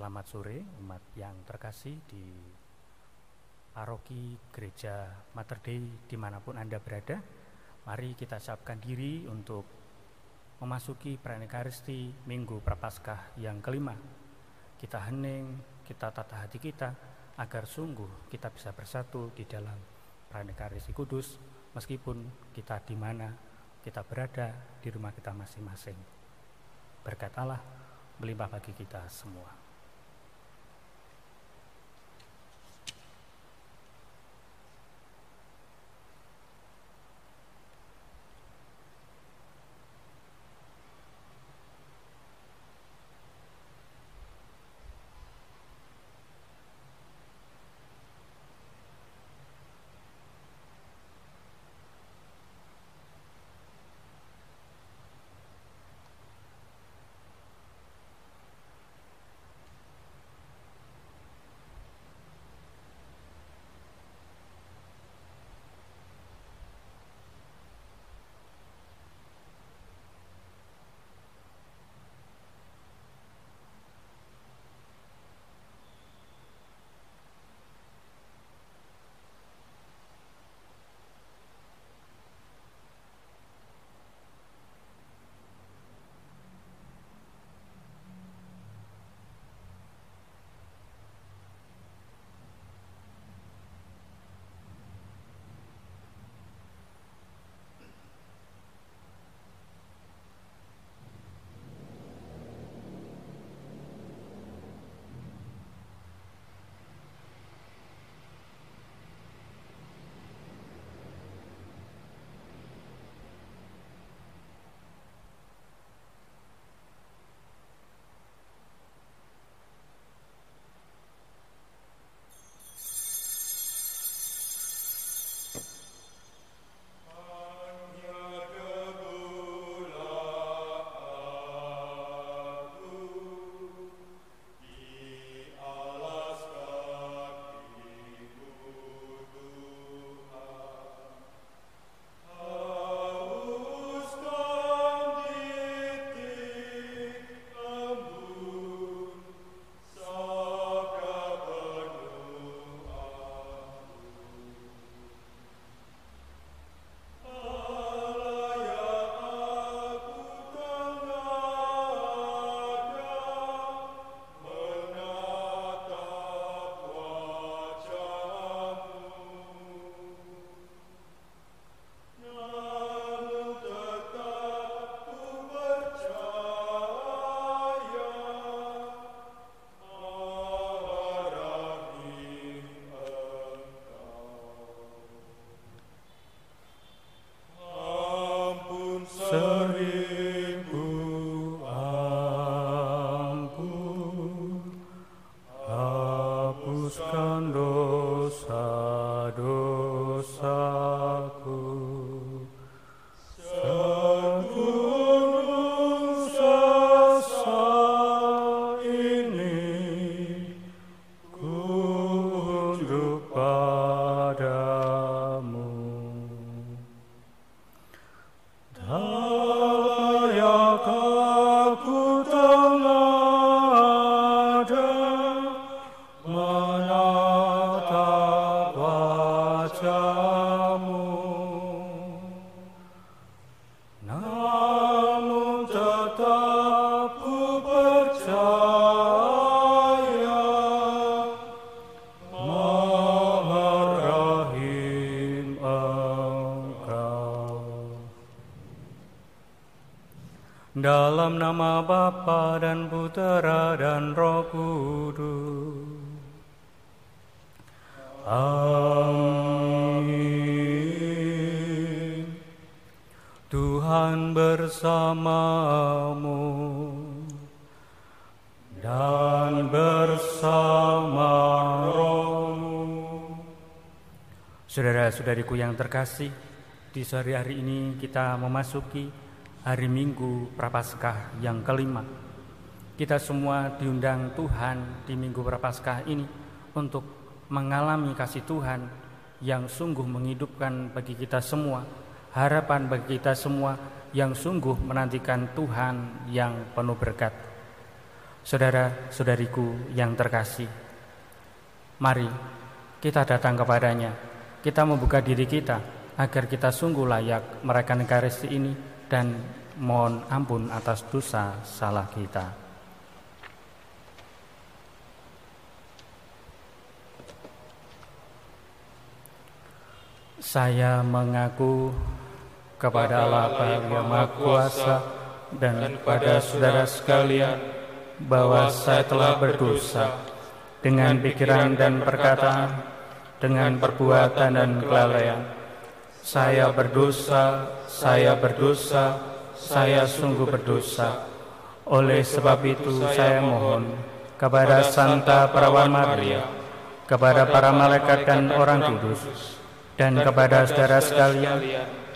Selamat sore umat yang terkasih di paroki gereja Mater Dei di mana pun Anda berada. Mari kita siapkan diri untuk memasuki perayaan Ekaristi Minggu Prapaskah yang kelima. Kita hening, kita tata hati kita agar sungguh kita bisa bersatu di dalam perayaan Ekaristi Kudus meskipun kita di mana kita berada di rumah kita masing-masing. Berkat Allah melimpah bagi kita semua. Terkasih, di sore hari ini kita memasuki hari Minggu Prapaskah yang kelima. Kita semua diundang Tuhan di Minggu Prapaskah ini untuk mengalami kasih Tuhan yang sungguh menghidupkan bagi kita semua, harapan bagi kita semua yang sungguh menantikan Tuhan yang penuh berkat. Saudara-saudariku yang terkasih, mari kita datang kepadanya. Kita membuka diri kita agar kita sungguh layak merayakan Ekaristi ini dan mohon ampun atas dosa salah kita. Saya mengaku kepada Allah yang Maha Kuasa dan kepada saudara sekalian bahwa saya telah berdosa dengan pikiran dan perkataan, dengan perbuatan dan kelalaian. Saya berdosa, saya berdosa, saya sungguh berdosa. Oleh sebab itu saya mohon kepada Santa Perawan Maria, kepada para malaikat dan orang kudus, dan kepada saudara sekalian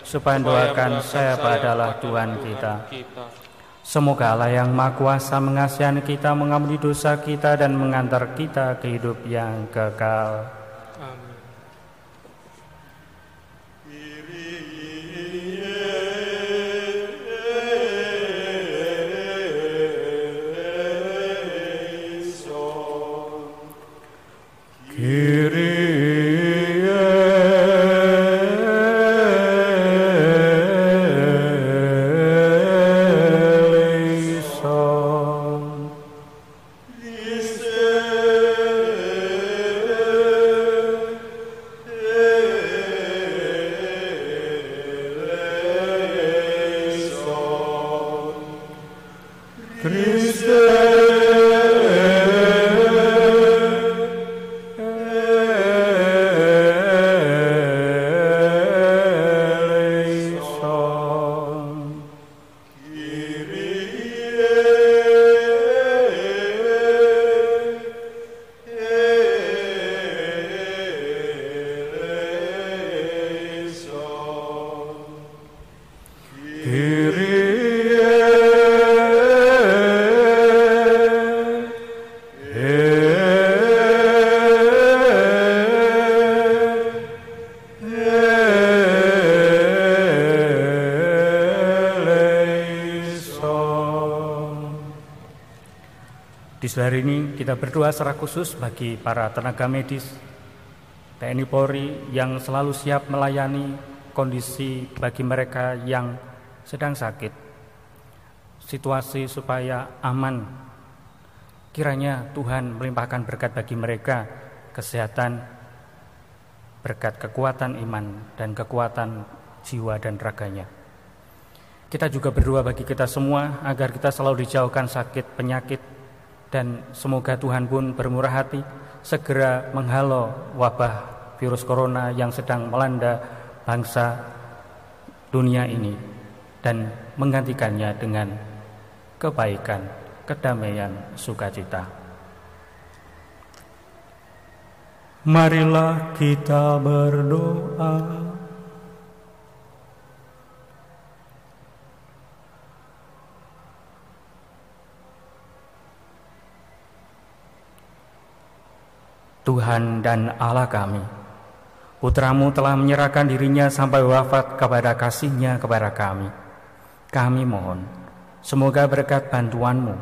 supaya doakan saya padalah Tuhan kita. Semoga Allah yang Maha Kuasa mengasihani kita, mengampuni dosa kita dan mengantar kita ke hidup yang kekal. Di kita berdoa secara khusus bagi para tenaga medis TNI Polri yang selalu siap melayani kondisi bagi mereka yang sedang sakit. Situasi supaya aman. Kiranya Tuhan melimpahkan berkat bagi mereka, kesehatan, berkat kekuatan iman dan kekuatan jiwa dan raganya. Kita juga berdoa bagi kita semua agar kita selalu dijauhkan sakit, penyakit, dan semoga Tuhan pun bermurah hati segera menghalau wabah virus corona yang sedang melanda bangsa dunia ini dan menggantikannya dengan kebaikan, kedamaian, sukacita. Marilah kita berdoa. Tuhan dan Allah kami, Putramu telah menyerahkan dirinya sampai wafat kepada kasihnya kepada kami. Kami mohon, semoga berkat bantuanmu,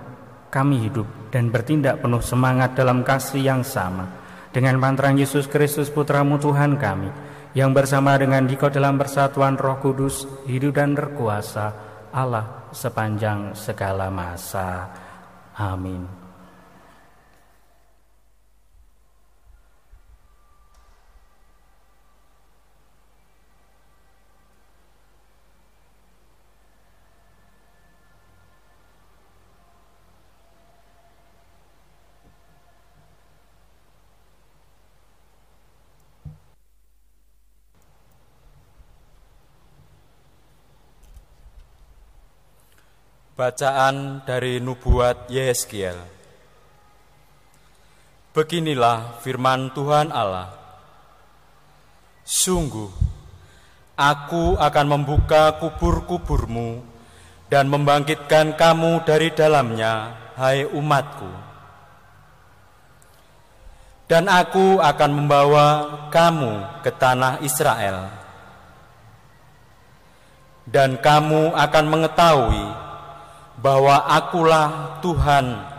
kami hidup dan bertindak penuh semangat dalam kasih yang sama dengan pantaran Yesus Kristus Putramu Tuhan kami, yang bersama dengan Dikau dalam persatuan roh kudus, hidup dan berkuasa Allah sepanjang segala masa. Amin. Bacaan dari Nubuat Yeskiel. Beginilah firman Tuhan Allah. Sungguh, aku akan membuka kubur-kuburmu dan membangkitkan kamu dari dalamnya, hai umatku. Dan aku akan membawa kamu ke tanah Israel. Dan kamu akan mengetahui bahwa akulah Tuhan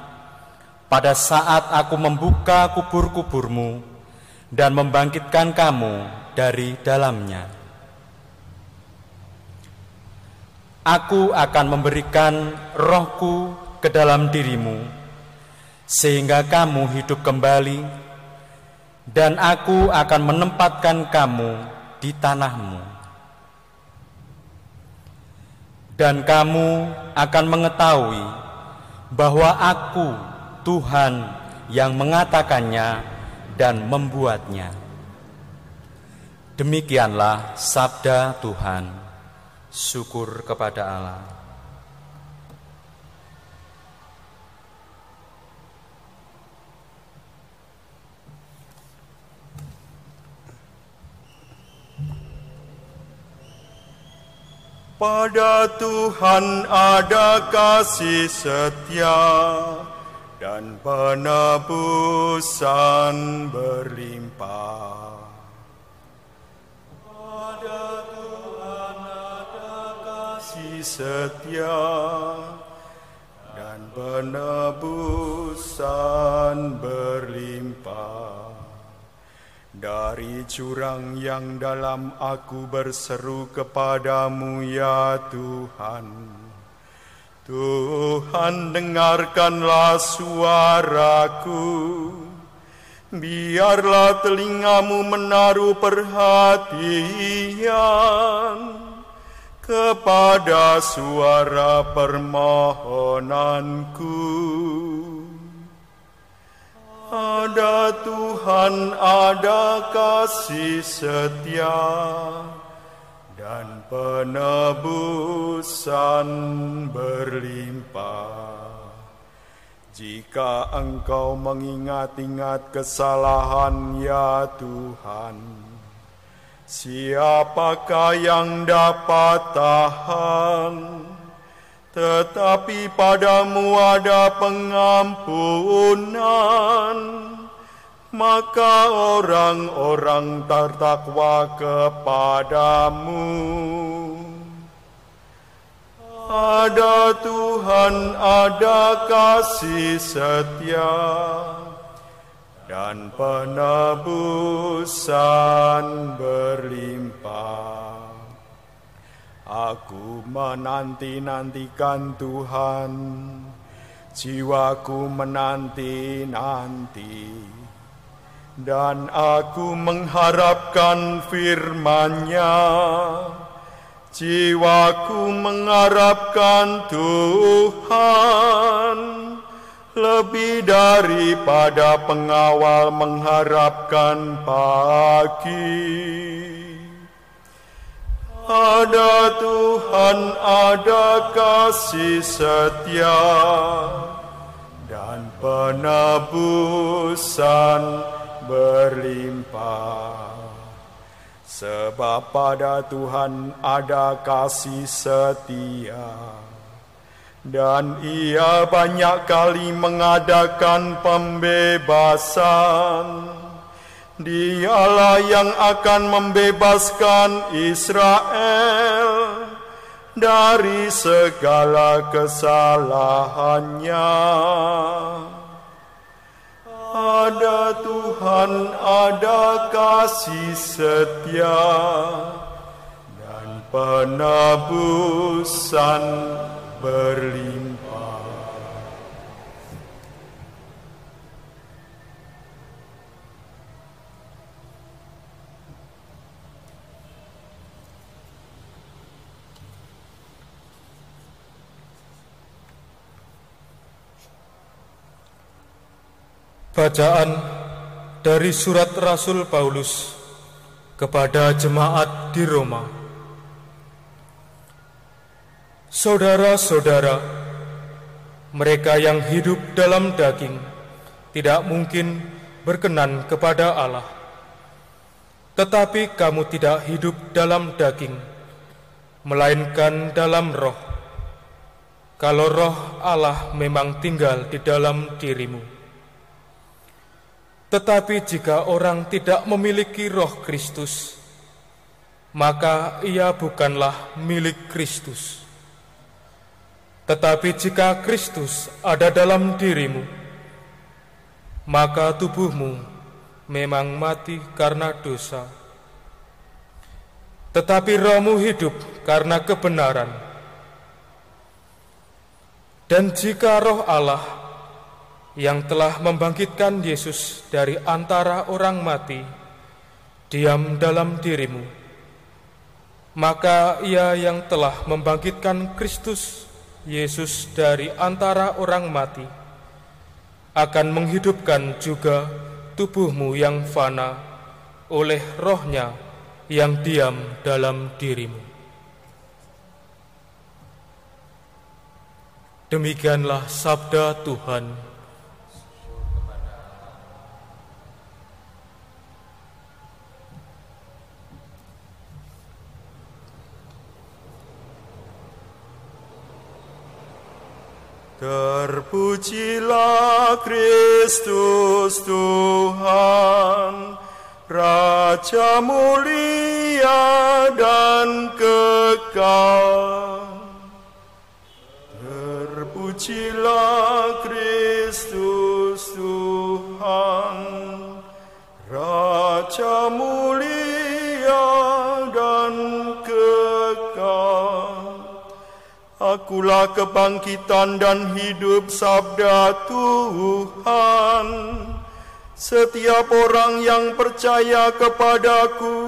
pada saat aku membuka kubur-kuburmu dan membangkitkan kamu dari dalamnya. Aku akan memberikan rohku ke dalam dirimu, sehingga kamu hidup kembali, dan aku akan menempatkan kamu di tanahmu. Dan kamu akan mengetahui bahwa aku Tuhan yang mengatakannya dan membuatnya. Demikianlah sabda Tuhan. Syukur kepada Allah. Pada Tuhan ada kasih setia dan penebusan berlimpah. setia dan penebusan berlimpah dari jurang yang dalam aku berseru kepadamu ya Tuhan Tuhan dengarkanlah suaraku biarlah telingamu menaruh perhatian kepada suara permohonanku. Ada Tuhan, ada kasih setia dan penebusan berlimpah. Jika engkau mengingat-ingat kesalahan ya Tuhan, Siapakah yang dapat tahan? Tetapi padamu ada pengampunan, maka orang-orang tertakwa kepadamu. Ada Tuhan, ada kasih setia dan penebusan berlimpah. Aku menanti-nantikan Tuhan, jiwaku menanti-nanti, dan aku mengharapkan firman-Nya. Jiwaku mengharapkan Tuhan lebih daripada pengawal mengharapkan pagi. Ada Tuhan, ada kasih setia dan penebusan berlimpah. Sebab pada Tuhan ada kasih setia dan ia banyak kali mengadakan pembebasan. Dialah yang akan membebaskan Israel dari segala kesalahannya. Ada Tuhan, ada kasih setia dan penebusan berlimpah. Bacaan dari surat Rasul Paulus kepada jemaat di Roma. Saudara-saudara, mereka yang hidup dalam daging tidak mungkin berkenan kepada Allah. Tetapi kamu tidak hidup dalam daging, melainkan dalam roh. Kalau roh Allah memang tinggal di dalam dirimu. Tetapi jika orang tidak memiliki roh Kristus, maka ia bukanlah milik Kristus. Tetapi jika Kristus ada dalam dirimu, maka tubuhmu memang mati karena dosa. Tetapi rohmu hidup karena kebenaran. Dan jika roh Allah yang telah membangkitkan Yesus dari antara orang mati, diam dalam dirimu, maka ia yang telah membangkitkan Kristus Yesus dari antara orang mati akan menghidupkan juga tubuhmu yang fana oleh rohnya yang diam dalam dirimu. Demikianlah sabda Tuhan. Terpujilah Kristus Tuhan, Raja mulia dan kekal. Terpujilah Kristus Tuhan, Raja mulia dan Akulah kebangkitan dan hidup sabda Tuhan. Setiap orang yang percaya kepadaku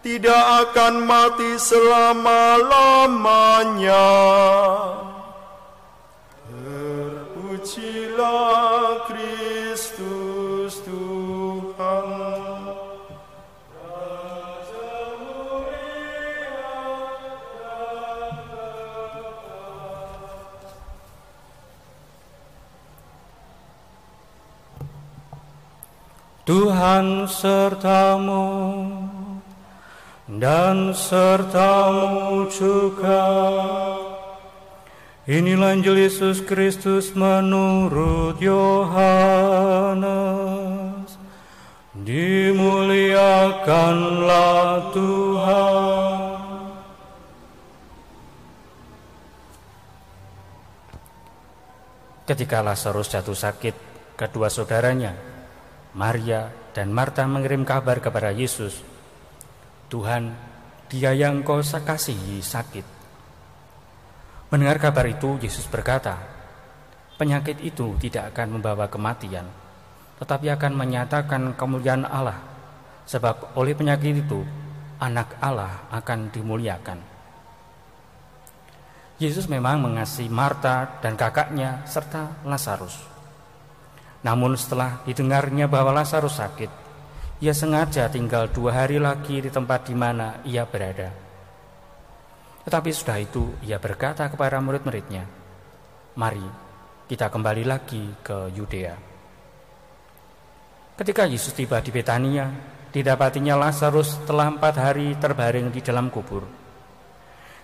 tidak akan mati selama-lamanya. Terpujilah Kristus Tuhan sertamu dan sertamu juga. Inilah Injil Yesus Kristus menurut Yohanes. Dimuliakanlah Tuhan. Ketika Lazarus jatuh sakit, kedua saudaranya, Maria dan Marta mengirim kabar kepada Yesus, Tuhan, dia yang kau kasihi sakit. Mendengar kabar itu, Yesus berkata, penyakit itu tidak akan membawa kematian, tetapi akan menyatakan kemuliaan Allah, sebab oleh penyakit itu, anak Allah akan dimuliakan. Yesus memang mengasihi Marta dan kakaknya serta Lazarus. Namun setelah didengarnya bahwa Lazarus sakit, ia sengaja tinggal dua hari lagi di tempat di mana ia berada. Tetapi sudah itu ia berkata kepada murid-muridnya, Mari kita kembali lagi ke Yudea. Ketika Yesus tiba di Betania, didapatinya Lazarus telah empat hari terbaring di dalam kubur.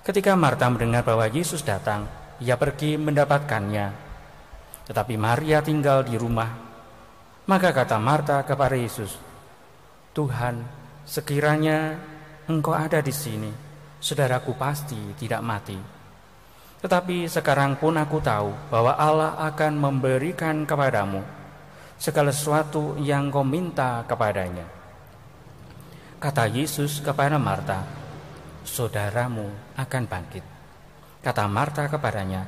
Ketika Marta mendengar bahwa Yesus datang, ia pergi mendapatkannya. Tetapi Maria tinggal di rumah. Maka kata Marta kepada Yesus, Tuhan, sekiranya Engkau ada di sini, saudaraku pasti tidak mati. Tetapi sekarang pun aku tahu bahwa Allah akan memberikan kepadamu segala sesuatu yang kau minta kepadanya. Kata Yesus kepada Marta, saudaramu akan bangkit. Kata Marta kepadanya,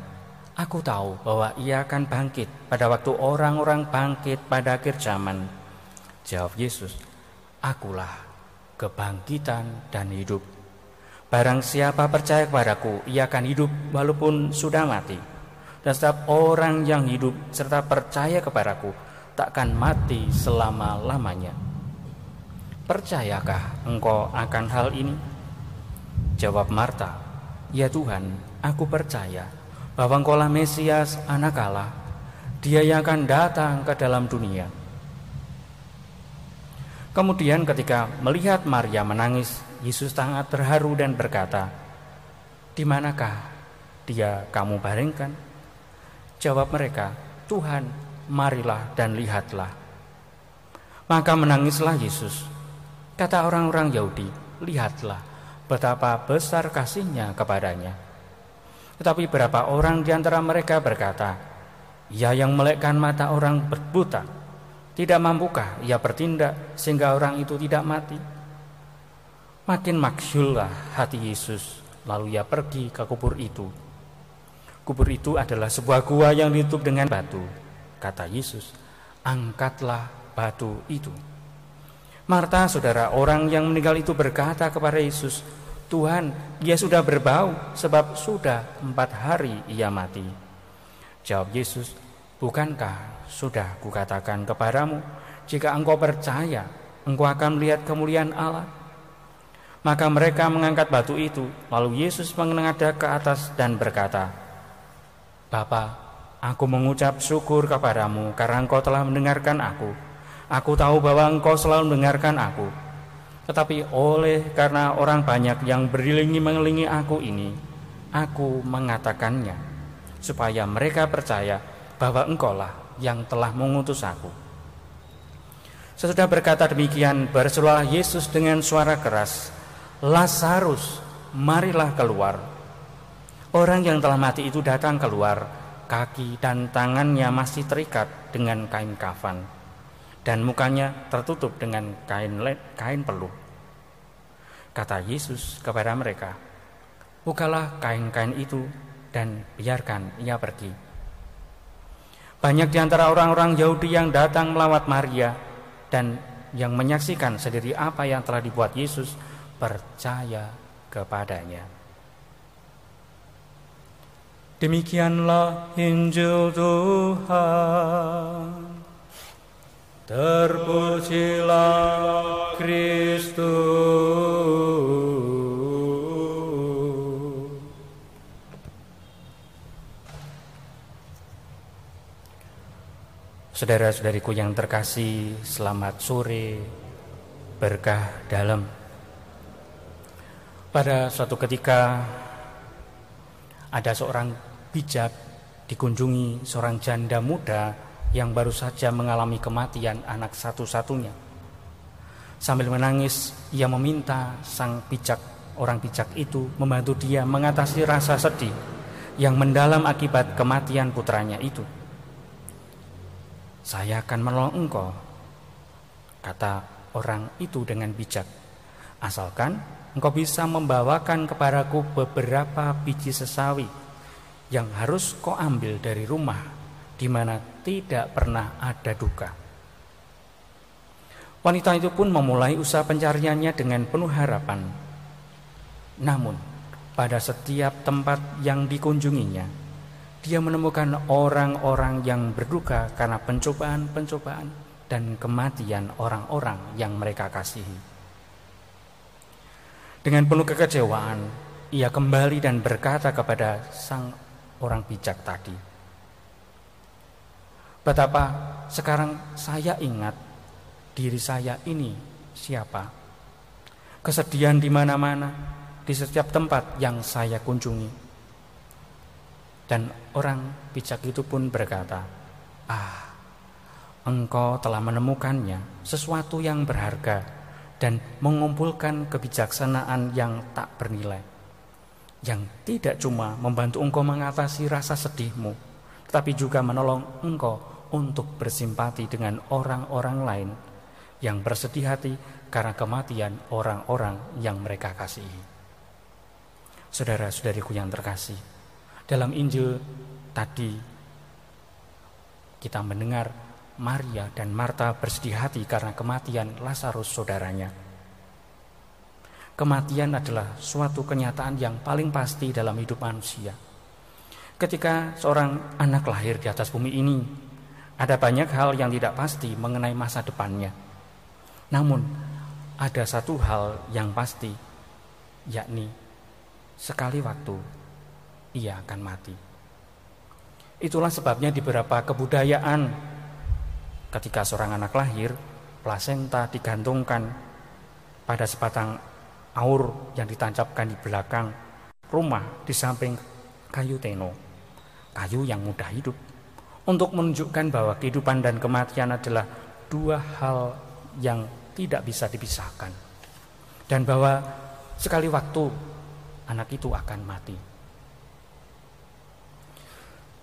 Aku tahu bahwa ia akan bangkit pada waktu orang-orang bangkit pada akhir zaman. Jawab Yesus, Akulah kebangkitan dan hidup. Barang siapa percaya kepadaku, ia akan hidup walaupun sudah mati. Dan setiap orang yang hidup serta percaya kepadaku, takkan mati selama-lamanya. Percayakah engkau akan hal ini? Jawab Marta, "Ya Tuhan, aku percaya bahwa Engkaulah Mesias, Anak Allah, Dia yang akan datang ke dalam dunia." Kemudian ketika melihat Maria menangis, Yesus sangat terharu dan berkata, "Di manakah dia kamu baringkan?" Jawab mereka, "Tuhan, marilah dan lihatlah." Maka menangislah Yesus. Kata orang-orang Yahudi, "Lihatlah, betapa besar kasihnya kepadanya. Tetapi berapa orang di antara mereka berkata, Ia yang melekkan mata orang berbuta Tidak mampukah ia bertindak sehingga orang itu tidak mati? Makin maksyullah hati Yesus, lalu ia pergi ke kubur itu. Kubur itu adalah sebuah gua yang ditutup dengan batu. Kata Yesus, angkatlah batu itu. Marta, saudara orang yang meninggal itu berkata kepada Yesus, Tuhan, dia sudah berbau sebab sudah empat hari ia mati. Jawab Yesus, bukankah sudah kukatakan kepadamu, jika engkau percaya, engkau akan melihat kemuliaan Allah. Maka mereka mengangkat batu itu, lalu Yesus mengenada ke atas dan berkata, Bapa, aku mengucap syukur kepadamu karena engkau telah mendengarkan aku. Aku tahu bahwa engkau selalu mendengarkan aku. Tetapi oleh karena orang banyak yang berilingi mengelilingi aku ini, aku mengatakannya, supaya mereka percaya bahwa engkaulah yang telah mengutus aku. Sesudah berkata demikian, berserulah Yesus dengan suara keras, Lazarus, marilah keluar. Orang yang telah mati itu datang keluar, kaki dan tangannya masih terikat dengan kain kafan, dan mukanya tertutup dengan kain kain peluh. Kata Yesus kepada mereka, "Bukalah kain-kain itu dan biarkan ia pergi." Banyak di antara orang-orang Yahudi yang datang melawat Maria dan yang menyaksikan sendiri apa yang telah dibuat Yesus percaya kepadanya. Demikianlah Injil Tuhan. Terpujilah Kristus. Saudara-saudariku yang terkasih, selamat sore, berkah dalam. Pada suatu ketika ada seorang bijak dikunjungi seorang janda muda yang baru saja mengalami kematian anak satu-satunya. Sambil menangis, ia meminta sang bijak, orang bijak itu membantu dia mengatasi rasa sedih yang mendalam akibat kematian putranya itu. Saya akan menolong engkau, kata orang itu dengan bijak. Asalkan engkau bisa membawakan kepadaku beberapa biji sesawi yang harus kau ambil dari rumah di mana tidak pernah ada duka. Wanita itu pun memulai usaha pencariannya dengan penuh harapan. Namun, pada setiap tempat yang dikunjunginya, dia menemukan orang-orang yang berduka karena pencobaan-pencobaan dan kematian orang-orang yang mereka kasihi. Dengan penuh kekecewaan, ia kembali dan berkata kepada sang orang bijak tadi. Betapa sekarang saya ingat diri saya ini siapa. Kesedihan di mana-mana, di setiap tempat yang saya kunjungi. Dan orang bijak itu pun berkata, "Ah, engkau telah menemukannya sesuatu yang berharga dan mengumpulkan kebijaksanaan yang tak bernilai yang tidak cuma membantu engkau mengatasi rasa sedihmu, tetapi juga menolong engkau untuk bersimpati dengan orang-orang lain yang bersedih hati karena kematian orang-orang yang mereka kasihi. Saudara-saudariku yang terkasih, dalam Injil tadi kita mendengar Maria dan Marta bersedih hati karena kematian Lazarus saudaranya. Kematian adalah suatu kenyataan yang paling pasti dalam hidup manusia. Ketika seorang anak lahir di atas bumi ini, ada banyak hal yang tidak pasti mengenai masa depannya. Namun, ada satu hal yang pasti, yakni sekali waktu ia akan mati. Itulah sebabnya di beberapa kebudayaan, ketika seorang anak lahir, plasenta digantungkan pada sebatang aur yang ditancapkan di belakang rumah di samping kayu teno, kayu yang mudah hidup, untuk menunjukkan bahwa kehidupan dan kematian adalah dua hal yang tidak bisa dipisahkan, dan bahwa sekali waktu anak itu akan mati.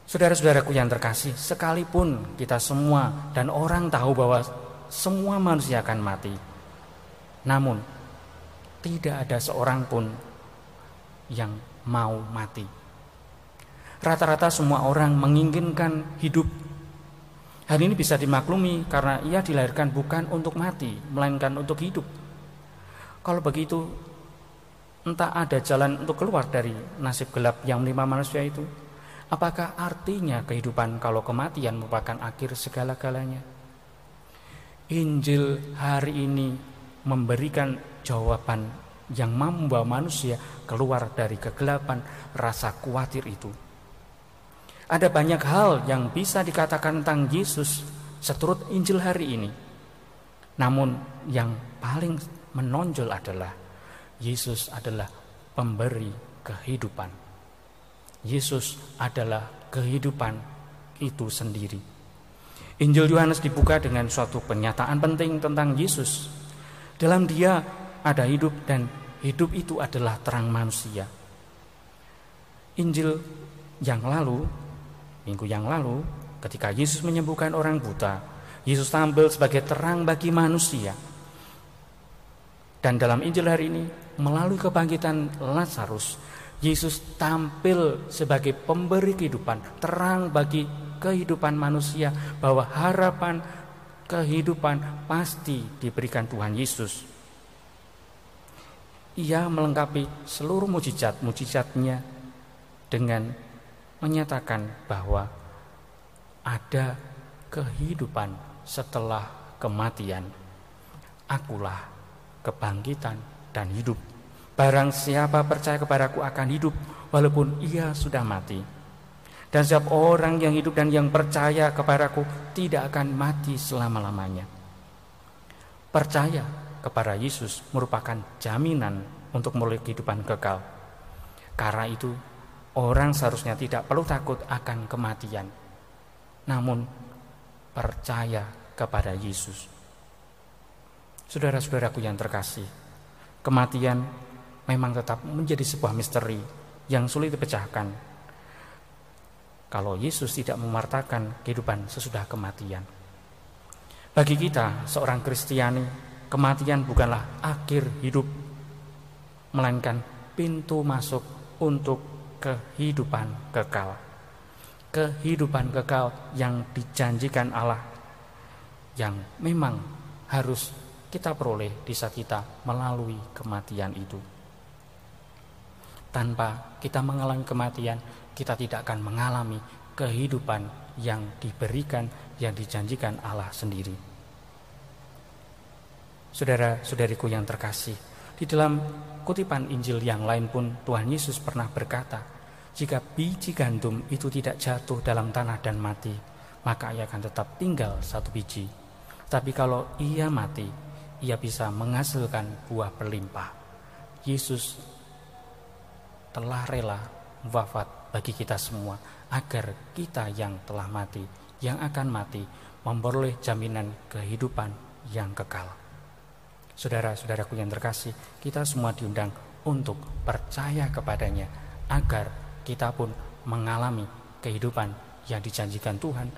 Saudara-saudaraku yang terkasih, sekalipun kita semua dan orang tahu bahwa semua manusia akan mati, namun tidak ada seorang pun yang mau mati. Rata-rata semua orang menginginkan hidup. Hal ini bisa dimaklumi karena ia dilahirkan bukan untuk mati, melainkan untuk hidup. Kalau begitu, entah ada jalan untuk keluar dari nasib gelap yang menimpa manusia itu. Apakah artinya kehidupan kalau kematian merupakan akhir segala-galanya? Injil hari ini memberikan jawaban yang membawa manusia keluar dari kegelapan rasa khawatir itu. Ada banyak hal yang bisa dikatakan tentang Yesus seturut Injil hari ini. Namun yang paling menonjol adalah Yesus adalah pemberi kehidupan. Yesus adalah kehidupan itu sendiri. Injil Yohanes dibuka dengan suatu pernyataan penting tentang Yesus. Dalam Dia ada hidup dan hidup itu adalah terang manusia. Injil yang lalu, minggu yang lalu, ketika Yesus menyembuhkan orang buta, Yesus tampil sebagai terang bagi manusia. Dan dalam Injil hari ini, melalui kebangkitan Lazarus, Yesus tampil sebagai pemberi kehidupan, terang bagi kehidupan manusia, bahwa harapan kehidupan pasti diberikan Tuhan Yesus. Ia melengkapi seluruh mujizat-mujizatnya dengan menyatakan bahwa ada kehidupan setelah kematian. Akulah kebangkitan dan hidup. Barang siapa percaya kepadaku akan hidup walaupun ia sudah mati. Dan setiap orang yang hidup dan yang percaya kepadaku tidak akan mati selama-lamanya. Percaya kepada Yesus merupakan jaminan untuk memulai kehidupan kekal. Karena itu, orang seharusnya tidak perlu takut akan kematian. Namun, percaya kepada Yesus. Saudara-saudaraku yang terkasih, kematian memang tetap menjadi sebuah misteri yang sulit dipecahkan. Kalau Yesus tidak memartakan kehidupan sesudah kematian. Bagi kita, seorang Kristiani, kematian bukanlah akhir hidup, melainkan pintu masuk untuk kehidupan kekal. Kehidupan kekal yang dijanjikan Allah, yang memang harus kita peroleh di saat kita melalui kematian itu. Tanpa kita mengalami kematian, kita tidak akan mengalami kehidupan yang diberikan, yang dijanjikan Allah sendiri. Saudara-saudariku yang terkasih, di dalam kutipan Injil yang lain pun Tuhan Yesus pernah berkata, jika biji gandum itu tidak jatuh dalam tanah dan mati, maka ia akan tetap tinggal satu biji. Tapi kalau ia mati, ia bisa menghasilkan buah berlimpah. Yesus telah rela wafat bagi kita semua agar kita yang telah mati, yang akan mati, memperoleh jaminan kehidupan yang kekal. Saudara-saudaraku yang terkasih, kita semua diundang untuk percaya kepadanya agar kita pun mengalami kehidupan yang dijanjikan Tuhan,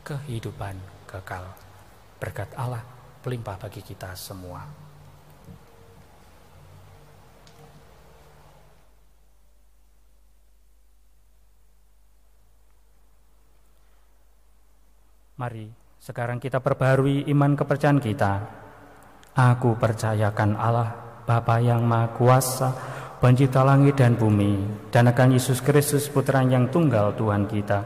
kehidupan kekal. Berkat Allah Pelimpah bagi kita semua. Mari sekarang kita perbarui iman kepercayaan kita. Aku percayakan Allah, Bapa yang Maha Kuasa, pencipta langit dan bumi, dan akan Yesus Kristus Putra yang tunggal Tuhan kita,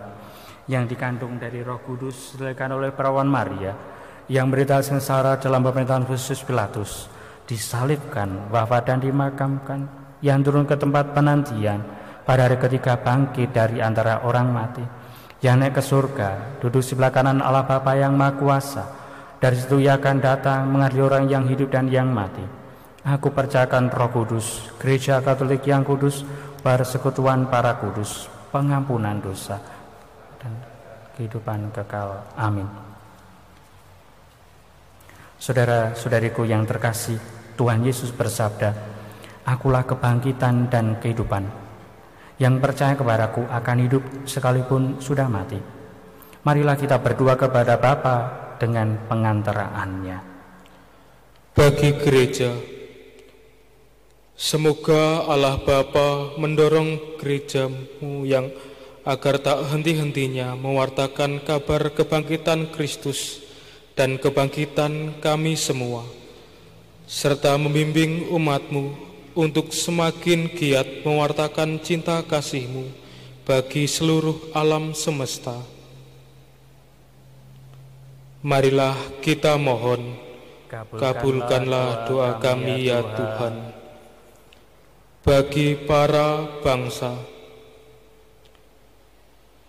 yang dikandung dari roh kudus, dilahirkan oleh perawan Maria, yang berita sengsara dalam pemerintahan khusus Pilatus, disalibkan, wafat dan dimakamkan, yang turun ke tempat penantian, pada hari ketiga bangkit dari antara orang mati, yang naik ke surga, duduk sebelah kanan Allah Bapa yang Maha Kuasa, dari situ ia akan datang mengadili orang yang hidup dan yang mati. Aku percayakan roh kudus, gereja katolik yang kudus, persekutuan para kudus, pengampunan dosa, dan kehidupan kekal. Amin. Saudara-saudariku yang terkasih, Tuhan Yesus bersabda, Akulah kebangkitan dan kehidupan. yang percaya kepadaku akan hidup sekalipun sudah mati. Marilah kita berdoa kepada Bapa dengan pengantaraannya. Bagi gereja, semoga Allah Bapa mendorong gerejamu yang agar tak henti-hentinya mewartakan kabar kebangkitan Kristus dan kebangkitan kami semua, serta membimbing umatmu untuk semakin giat mewartakan cinta kasihmu bagi seluruh alam semesta. Marilah kita mohon, kabulkanlah doa kami ya Tuhan, bagi para bangsa.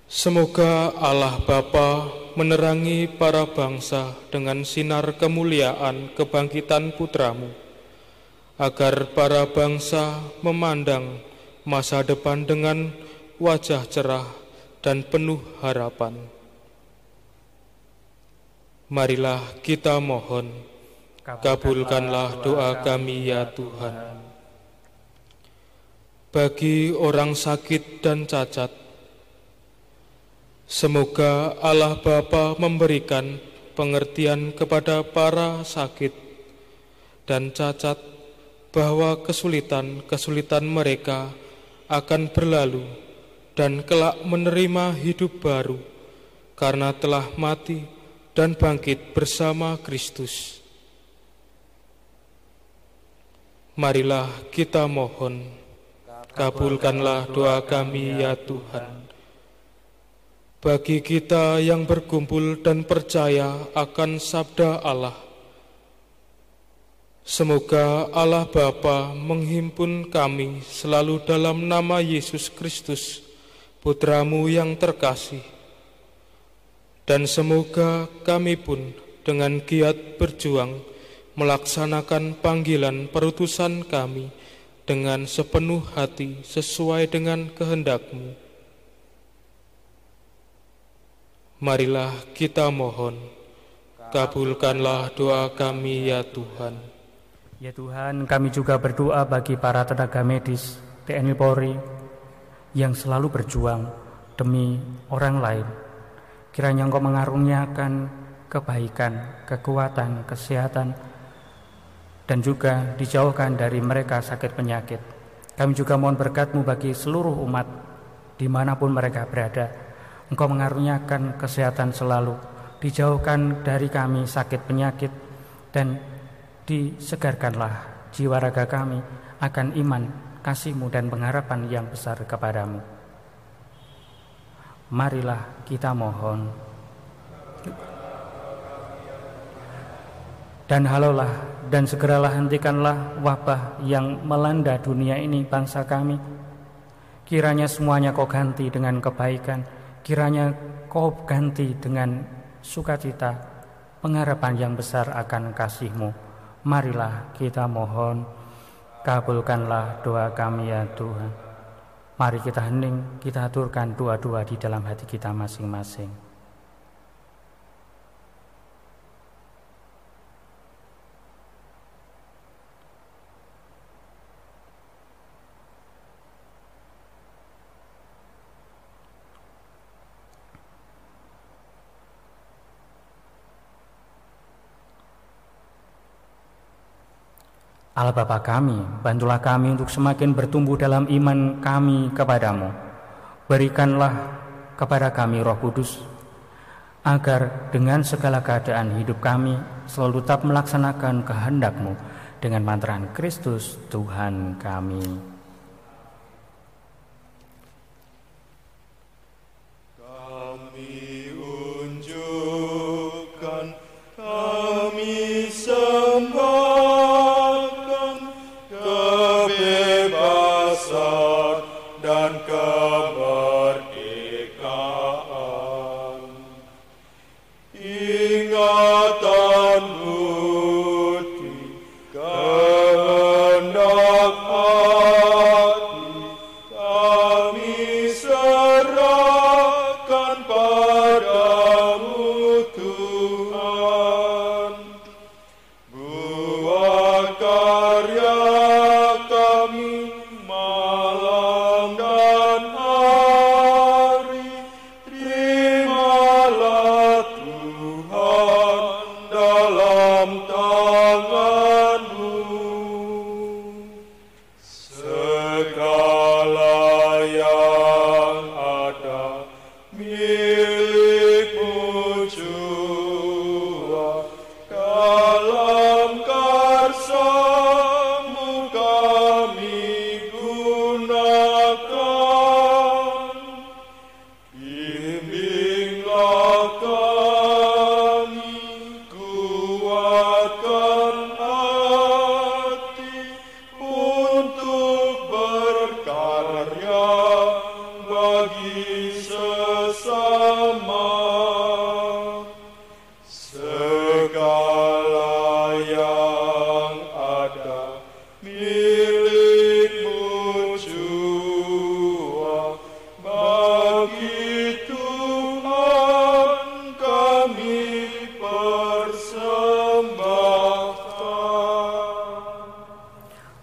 Semoga Allah Bapa menerangi para bangsa dengan sinar kemuliaan kebangkitan putramu agar para bangsa memandang masa depan dengan wajah cerah dan penuh harapan. Marilah kita mohon, kabulkanlah doa kami ya Tuhan. Bagi orang sakit dan cacat, semoga Allah Bapa memberikan pengertian kepada para sakit dan cacat bahwa kesulitan-kesulitan mereka akan berlalu dan kelak menerima hidup baru karena telah mati dan bangkit bersama Kristus. Marilah kita mohon, kabulkanlah doa kami ya Tuhan. Bagi kita yang berkumpul dan percaya akan sabda Allah, Semoga Allah Bapa menghimpun kami selalu dalam nama Yesus Kristus, Putramu yang terkasih. Dan semoga kami pun dengan giat berjuang melaksanakan panggilan perutusan kami dengan sepenuh hati sesuai dengan kehendakmu. Marilah kita mohon, kabulkanlah doa kami ya Tuhan. Ya Tuhan, kami juga berdoa bagi para tenaga medis TNI Polri yang selalu berjuang demi orang lain. Kiranya Engkau mengaruniakan kebaikan, kekuatan, kesehatan, dan juga dijauhkan dari mereka sakit penyakit. Kami juga mohon berkatmu bagi seluruh umat di mana pun mereka berada. Engkau mengaruniakan kesehatan selalu, dijauhkan dari kami sakit penyakit, dan disegarkanlah jiwa raga kami akan iman, kasihmu dan pengharapan yang besar kepadamu. Marilah kita mohon. Dan halolah dan segeralah hentikanlah wabah yang melanda dunia ini bangsa kami. Kiranya semuanya kau ganti dengan kebaikan, kiranya kau ganti dengan sukacita, pengharapan yang besar akan kasihmu marilah kita mohon kabulkanlah doa kami ya Tuhan. Mari kita hening, kita aturkan doa-doa di dalam hati kita masing-masing. Allah Bapa kami, bantulah kami untuk semakin bertumbuh dalam iman kami kepadamu. Berikanlah kepada kami roh kudus, agar dengan segala keadaan hidup kami selalu tetap melaksanakan kehendakmu dengan mantraan Kristus Tuhan kami.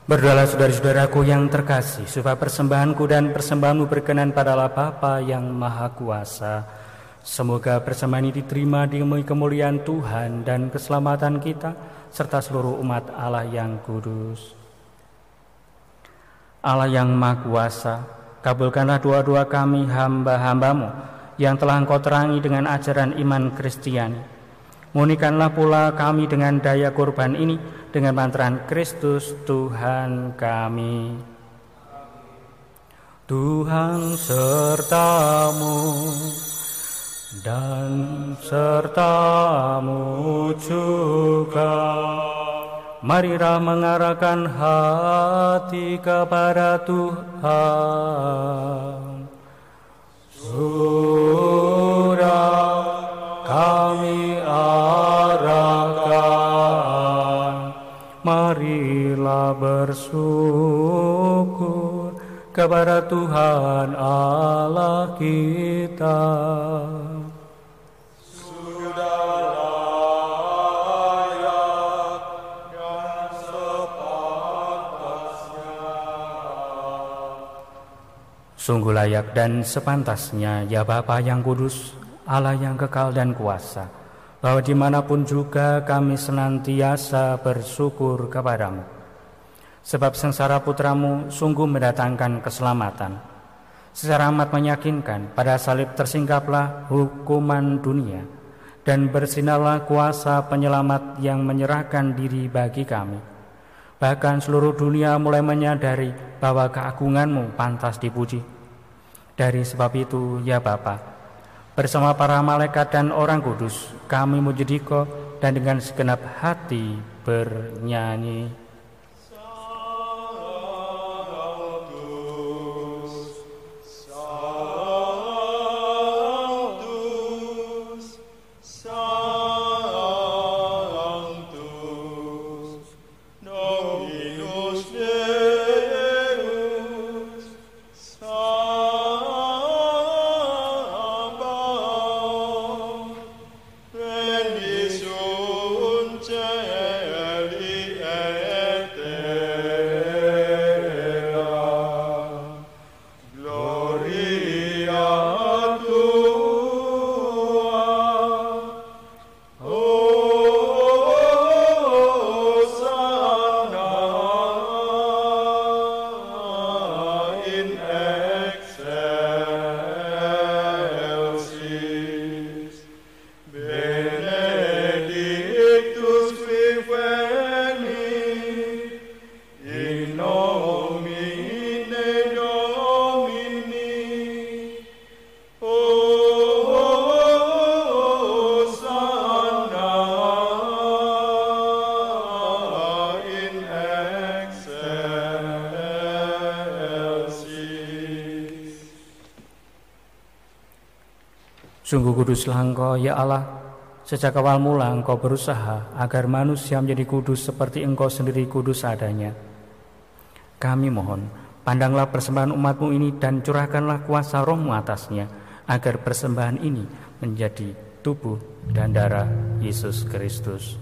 Berdoalah saudara-saudaraku yang terkasih, supaya persembahanku dan persembahanmu berkenan pada Allah Bapa yang Maha Kuasa. Semoga persembahan ini diterima demi kemuliaan Tuhan dan keselamatan kita, serta seluruh umat Allah yang kudus. Allah yang Maha Kuasa, kabulkanlah doa-doa kami hamba-hambamu yang telah engkau terangi dengan ajaran iman Kristiani. Munikanlah pula kami dengan daya kurban ini, dengan pantaran Kristus Tuhan kami. Tuhan sertamu dan sertamu juga. Marilah mengarahkan hati kepada Tuhan. Sudah kami marilah bersyukur kepada Tuhan Allah kita. Sungguh layak dan sepantasnya ya Bapa yang kudus, Allah yang kekal dan kuasa, bahwa di mana pun juga kami senantiasa bersyukur kepadamu. Sebab sengsara putramu sungguh mendatangkan keselamatan. Secara amat meyakinkan, pada salib tersingkaplah hukuman dunia, dan bersinarlah kuasa penyelamat yang menyerahkan diri bagi kami. Bahkan seluruh dunia mulai menyadari bahwa keagunganmu pantas dipuji. Dari sebab itu, ya Bapak, Bersama para malaikat dan orang kudus, kami mujudiko dan dengan segenap hati bernyanyi. Sungguh kuduslah engkau ya Allah Sejak awal mula engkau berusaha agar manusia menjadi kudus seperti engkau sendiri kudus adanya. Kami mohon, pandanglah persembahan umatmu ini dan curahkanlah kuasa rohmu atasnya, agar persembahan ini menjadi tubuh dan darah Yesus Kristus.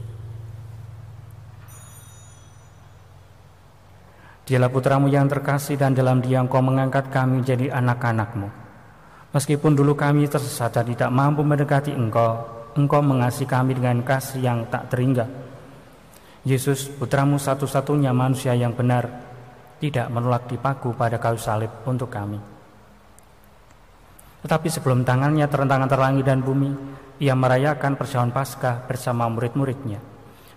Dialah putramu yang terkasih dan dalam dia engkau mengangkat kami menjadi anak-anakmu. Meskipun dulu kami tersesat dan tidak mampu mendekati Engkau, Engkau mengasihi kami dengan kasih yang tak terhingga. Yesus, putramu satu-satunya manusia yang benar, tidak menolak dipaku pada kayu salib untuk kami. Tetapi sebelum tangannya terentang antar langit dan bumi, ia merayakan perjamuan Paskah bersama murid-muridnya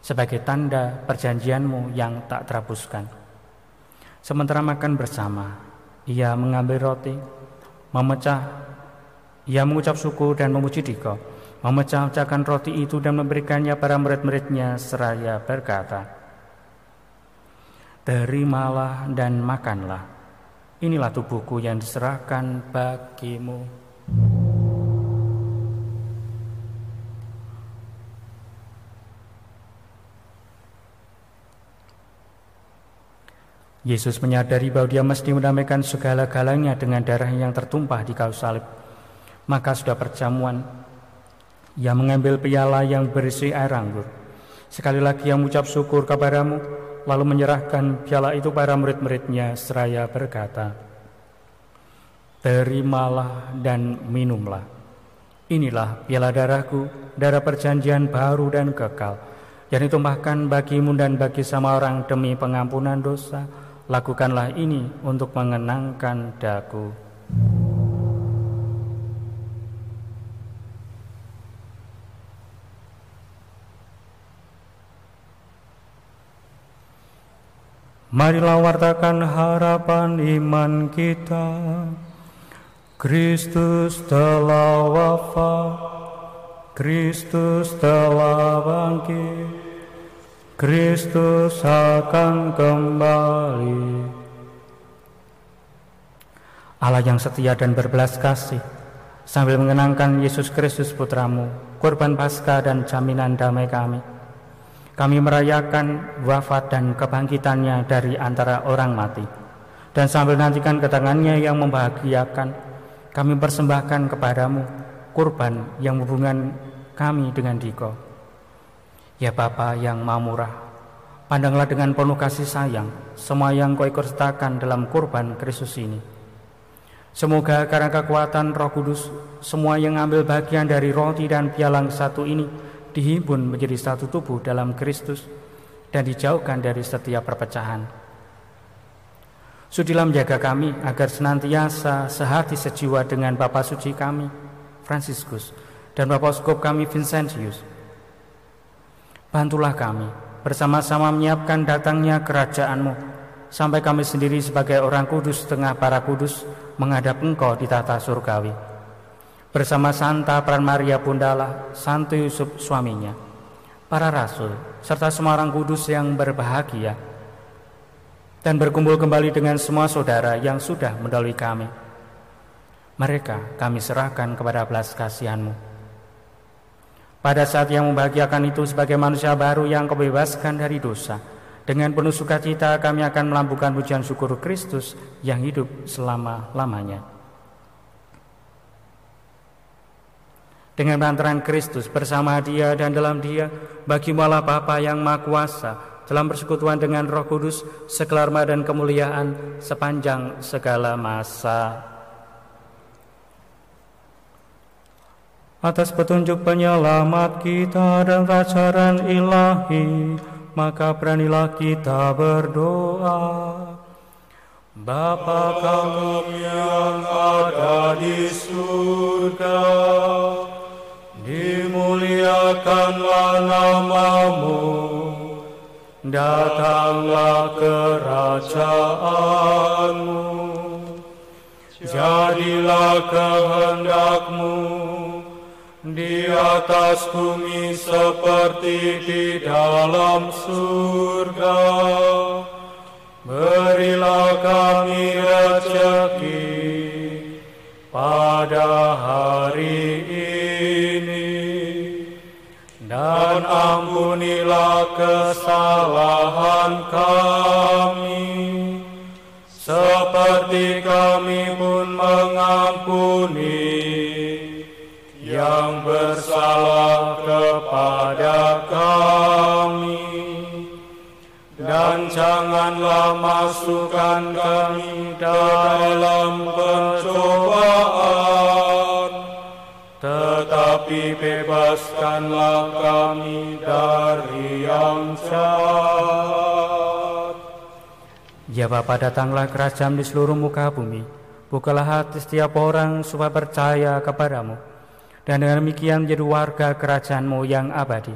sebagai tanda perjanjianmu yang tak terhapuskan. Sementara makan bersama, ia mengambil roti, memecah ia mengucap syukur dan memuji dikau, memecah-mecahkan roti itu dan memberikannya para murid-muridnya seraya berkata, Terimalah dan makanlah, inilah tubuhku yang diserahkan bagimu. Yesus menyadari bahwa dia mesti mendamaikan segala-galanya dengan darah yang tertumpah di kayu salib maka sudah perjamuan. Ia mengambil piala yang berisi air anggur. Sekali lagi yang mengucap syukur kepadamu, lalu menyerahkan piala itu pada murid-muridnya seraya berkata, Terimalah dan minumlah. Inilah piala darahku, darah perjanjian baru dan kekal, yang ditumpahkan bagimu dan bagi sama orang demi pengampunan dosa. Lakukanlah ini untuk mengenangkan daku. Marilah wartakan harapan iman kita. Kristus telah wafat, Kristus telah bangkit, Kristus akan kembali. Allah yang setia dan berbelas kasih, sambil mengenangkan Yesus Kristus putramu, korban Paskah dan jaminan damai kami kami merayakan wafat dan kebangkitannya dari antara orang mati. Dan sambil nantikan kedatangannya yang membahagiakan, kami persembahkan kepadamu kurban yang hubungan kami dengan Diko. Ya Bapa yang maha murah, pandanglah dengan penuh kasih sayang semua yang kau ikut sertakan dalam kurban Kristus ini. Semoga karena kekuatan roh kudus, semua yang ambil bagian dari roti dan pialang satu ini dihimpun menjadi satu tubuh dalam Kristus dan dijauhkan dari setiap perpecahan. Sudilah menjaga kami agar senantiasa sehati sejiwa dengan Bapak Suci kami, Franciscus, dan Bapak Uskup kami, Vincentius. Bantulah kami bersama-sama menyiapkan datangnya kerajaanmu, sampai kami sendiri sebagai orang kudus tengah para kudus menghadap engkau di tata surgawi bersama Santa Peran Maria Bundala, Santo Yusuf suaminya, para rasul, serta semua orang kudus yang berbahagia, dan berkumpul kembali dengan semua saudara yang sudah mendalui kami. Mereka kami serahkan kepada belas kasihanmu. Pada saat yang membahagiakan itu sebagai manusia baru yang kebebaskan dari dosa, dengan penuh sukacita kami akan melambungkan pujian syukur Kristus yang hidup selama-lamanya. Dengan pantaran Kristus bersama dia dan dalam dia bagi malah Bapa yang Maha Kuasa dalam persekutuan dengan Roh Kudus sekelarma dan kemuliaan sepanjang segala masa. Atas petunjuk penyelamat kita dan rajaran ilahi, maka beranilah kita berdoa. Bapa kami yang ada di surga, dimuliakanlah namamu, datanglah kerajaanmu, jadilah kehendakmu di atas bumi seperti di dalam surga. Berilah kami rezeki pada hari dan ampunilah kesalahan kami. Seperti kami pun mengampuni yang bersalah kepada kami. Dan janganlah masukkan kami dalam pencobaan tetapi bebaskanlah kami dari yang jahat. Ya Bapa datanglah kerajaan di seluruh muka bumi. Bukalah hati setiap orang supaya percaya kepadamu. Dan dengan demikian menjadi warga kerajaanmu yang abadi.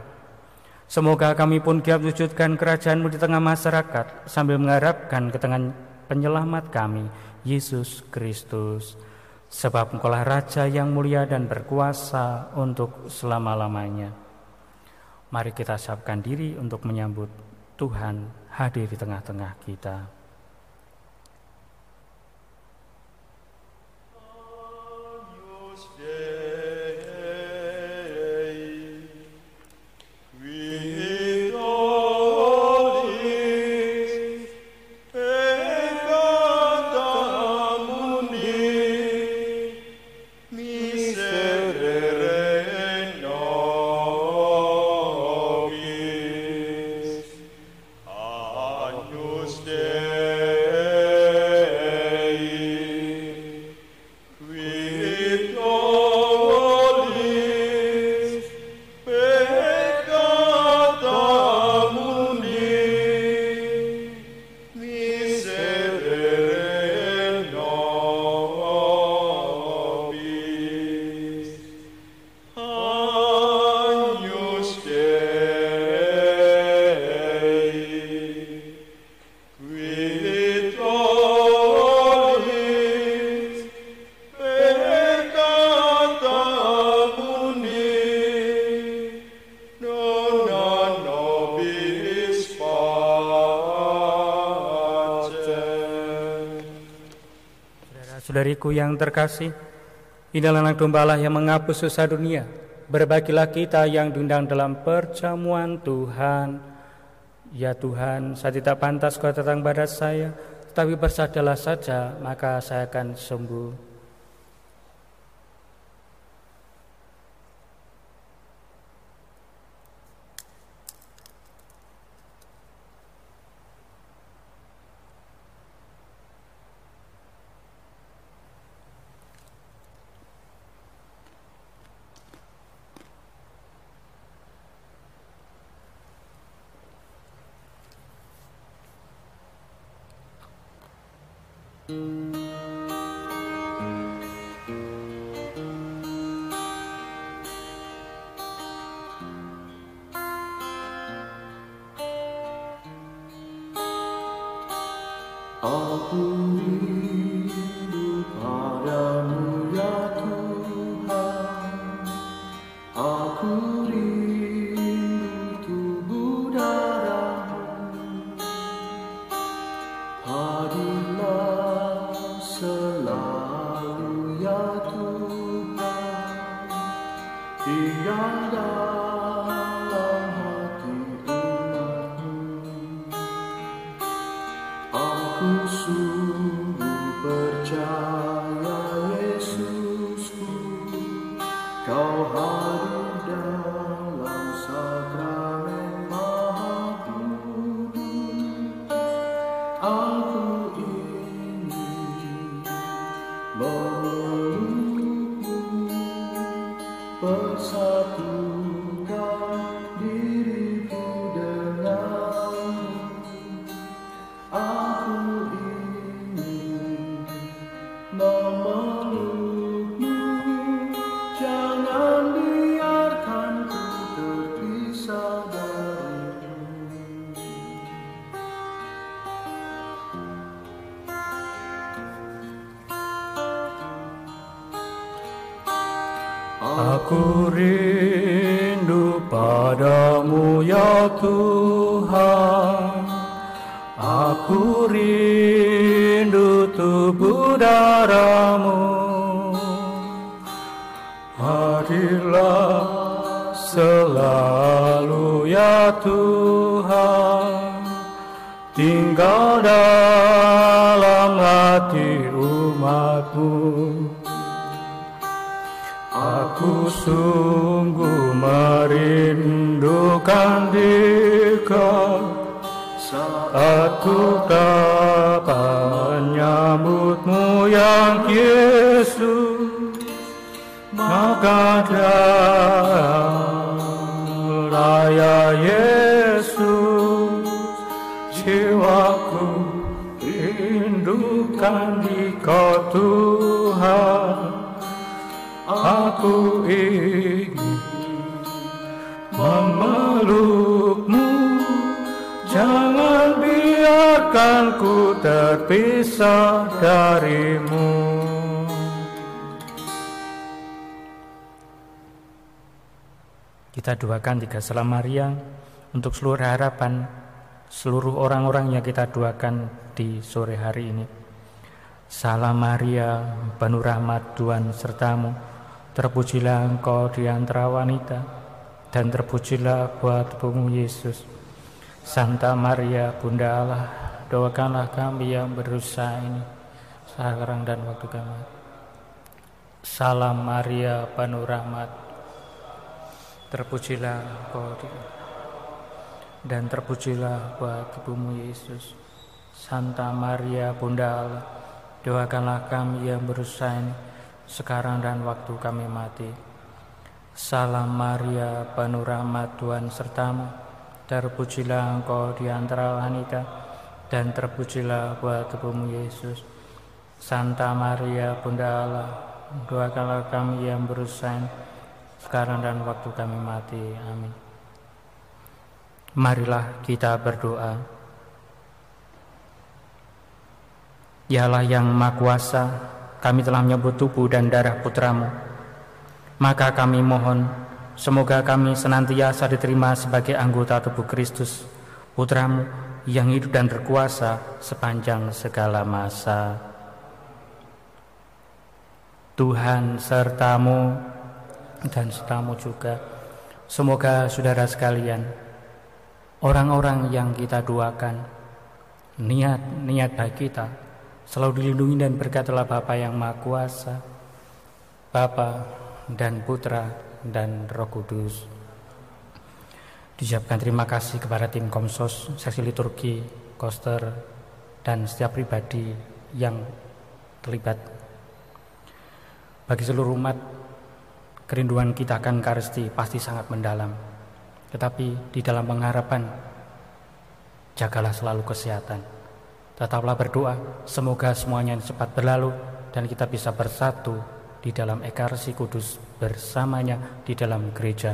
Semoga kami pun giat wujudkan kerajaanmu di tengah masyarakat sambil mengharapkan ketengahan penyelamat kami, Yesus Kristus. Sebab engkaulah Raja yang mulia dan berkuasa untuk selama-lamanya. Mari kita siapkan diri untuk menyambut Tuhan hadir di tengah-tengah kita. Saudariku yang terkasih, inilah anak domba yang menghapus dosa dunia. Berbagilah kita yang diundang dalam perjamuan Tuhan. Ya Tuhan, saya tidak pantas kau datang pada saya, tetapi bersadalah saja, maka saya akan sembuh. Hati umatmu. Aku sungguh merindukan dikau Saat ku dapat menyambutmu yang Yesus Maka raya Yesus dikau Tuhan Aku ingin memelukmu Jangan biarkan ku terpisah darimu Kita doakan tiga salam Maria untuk seluruh harapan seluruh orang-orang yang kita doakan di sore hari ini. Salam Maria, penuh rahmat Tuhan sertamu, Terpujilah engkau di antara wanita, dan terpujilah buat tubuhmu Yesus. Santa Maria, Bunda Allah, doakanlah kami yang berusaha ini, sekarang dan waktu kami. Salam Maria, penuh rahmat, terpujilah engkau di dan terpujilah buat tubuhmu Yesus. Santa Maria, Bunda Allah, doakanlah kami yang berusaha sekarang dan waktu kami mati. Salam Maria, penuh rahmat Tuhan sertamu, terpujilah engkau di antara wanita, dan terpujilah buat tubuhmu Yesus. Santa Maria, Bunda Allah, doakanlah kami yang berusaha sekarang dan waktu kami mati. Amin. Marilah kita berdoa. Yalah yang Maha Kuasa, kami telah menyebut tubuh dan darah putramu. Maka kami mohon, semoga kami senantiasa diterima sebagai anggota tubuh Kristus, putramu yang hidup dan berkuasa sepanjang segala masa. Tuhan sertamu dan sertamu juga. Semoga saudara sekalian, orang-orang yang kita doakan, niat-niat baik kita selalu dilindungi dan berkatilah Bapa yang Maha Kuasa, Bapa dan Putra dan Roh Kudus. Diucapkan terima kasih kepada tim Komsos, seksi liturgi, koster, dan setiap pribadi yang terlibat. Bagi seluruh umat, kerinduan kita akan Karisti pasti sangat mendalam. Tetapi di dalam pengharapan, jagalah selalu kesehatan. Tetaplah berdoa, semoga semuanya cepat berlalu dan kita bisa bersatu di dalam ekarsi kudus bersamanya di dalam gereja.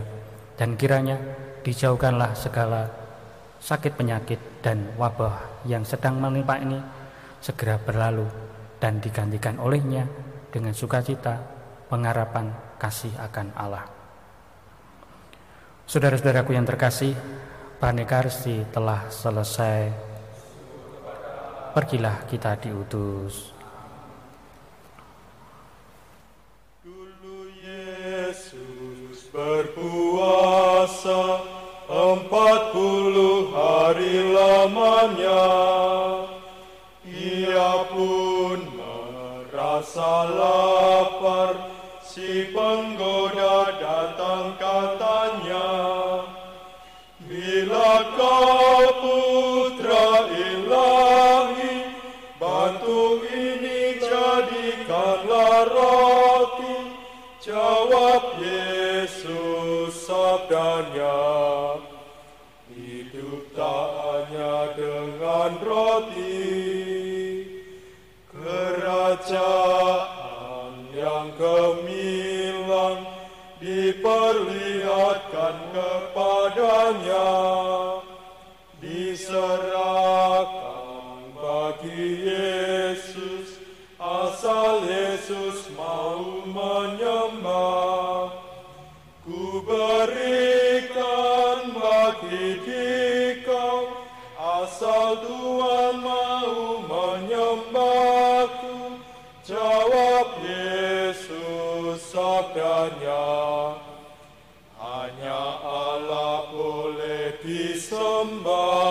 Dan kiranya dijauhkanlah segala sakit penyakit dan wabah yang sedang menimpa ini segera berlalu dan digantikan olehnya dengan sukacita, pengharapan, kasih akan Allah. Saudara-saudaraku yang terkasih, Pranekarsi telah selesai. Pergilah kita diutus. Dulu Yesus berpuasa empat puluh hari lamanya. Ia pun merasa lapar, si penggoda datang katanya. Bila kau putra roti. Jawab Yesus sabdanya, hidup tak hanya dengan roti. Kerajaan yang gemilang diperlihatkan kepadanya, diserahkan Yesus mau menyembah. Ku berikan bagi dikau Asal Tuhan mau menyembahku Jawab Yesus sabdanya. Hanya Allah boleh disembah.